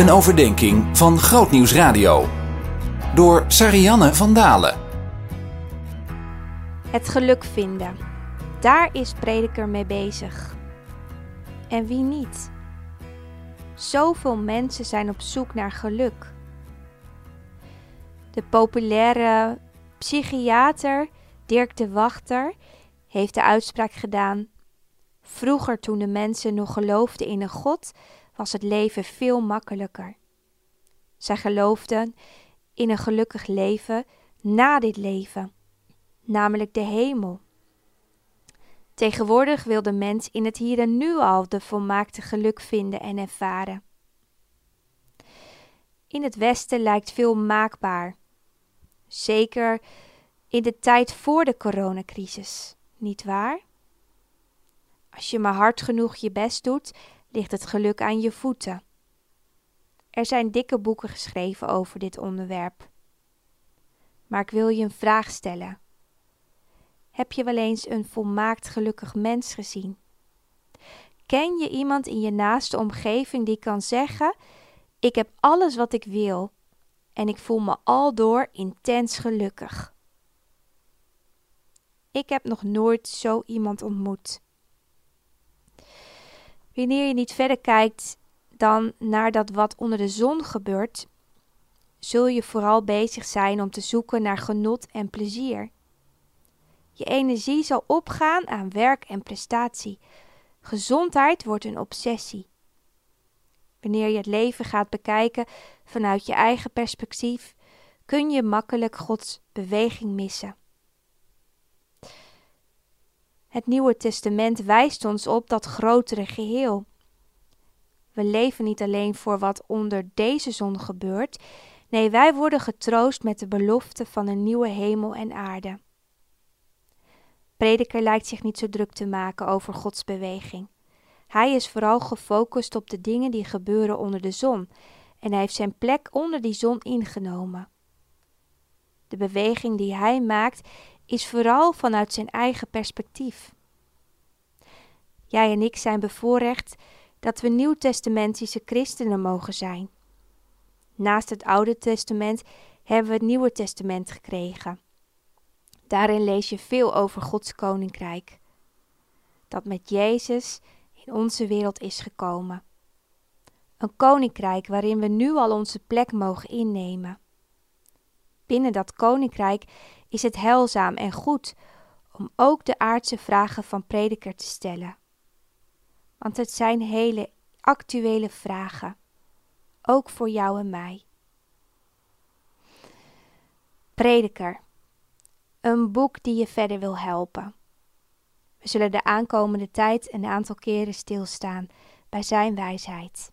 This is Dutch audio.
Een overdenking van Grootnieuws Radio. Door Sarianne van Dalen. Het geluk vinden. Daar is prediker mee bezig. En wie niet? Zoveel mensen zijn op zoek naar geluk. De populaire psychiater Dirk de Wachter heeft de uitspraak gedaan: Vroeger, toen de mensen nog geloofden in een God, was het leven veel makkelijker. Zij geloofden in een gelukkig leven na dit leven, namelijk de hemel. Tegenwoordig wil de mens in het hier en nu al de volmaakte geluk vinden en ervaren. In het Westen lijkt veel maakbaar. Zeker in de tijd voor de coronacrisis, niet waar? Als je maar hard genoeg je best doet, ligt het geluk aan je voeten. Er zijn dikke boeken geschreven over dit onderwerp. Maar ik wil je een vraag stellen. Heb je wel eens een volmaakt gelukkig mens gezien? Ken je iemand in je naaste omgeving die kan zeggen: Ik heb alles wat ik wil en ik voel me aldoor intens gelukkig? Ik heb nog nooit zo iemand ontmoet. Wanneer je niet verder kijkt dan naar dat wat onder de zon gebeurt, zul je vooral bezig zijn om te zoeken naar genot en plezier. Je energie zal opgaan aan werk en prestatie. Gezondheid wordt een obsessie. Wanneer je het leven gaat bekijken vanuit je eigen perspectief, kun je makkelijk Gods beweging missen. Het Nieuwe Testament wijst ons op dat grotere geheel. We leven niet alleen voor wat onder deze zon gebeurt, nee, wij worden getroost met de belofte van een nieuwe hemel en aarde. Prediker lijkt zich niet zo druk te maken over Gods beweging. Hij is vooral gefocust op de dingen die gebeuren onder de zon en hij heeft zijn plek onder die zon ingenomen. De beweging die hij maakt is vooral vanuit zijn eigen perspectief. Jij en ik zijn bevoorrecht dat we nieuwtestamentische christenen mogen zijn. Naast het Oude Testament hebben we het Nieuwe Testament gekregen. Daarin lees je veel over Gods koninkrijk, dat met Jezus in onze wereld is gekomen. Een koninkrijk waarin we nu al onze plek mogen innemen. Binnen dat koninkrijk is het heilzaam en goed om ook de aardse vragen van prediker te stellen. Want het zijn hele actuele vragen, ook voor jou en mij. Prediker, een boek die je verder wil helpen. We zullen de aankomende tijd een aantal keren stilstaan bij zijn wijsheid.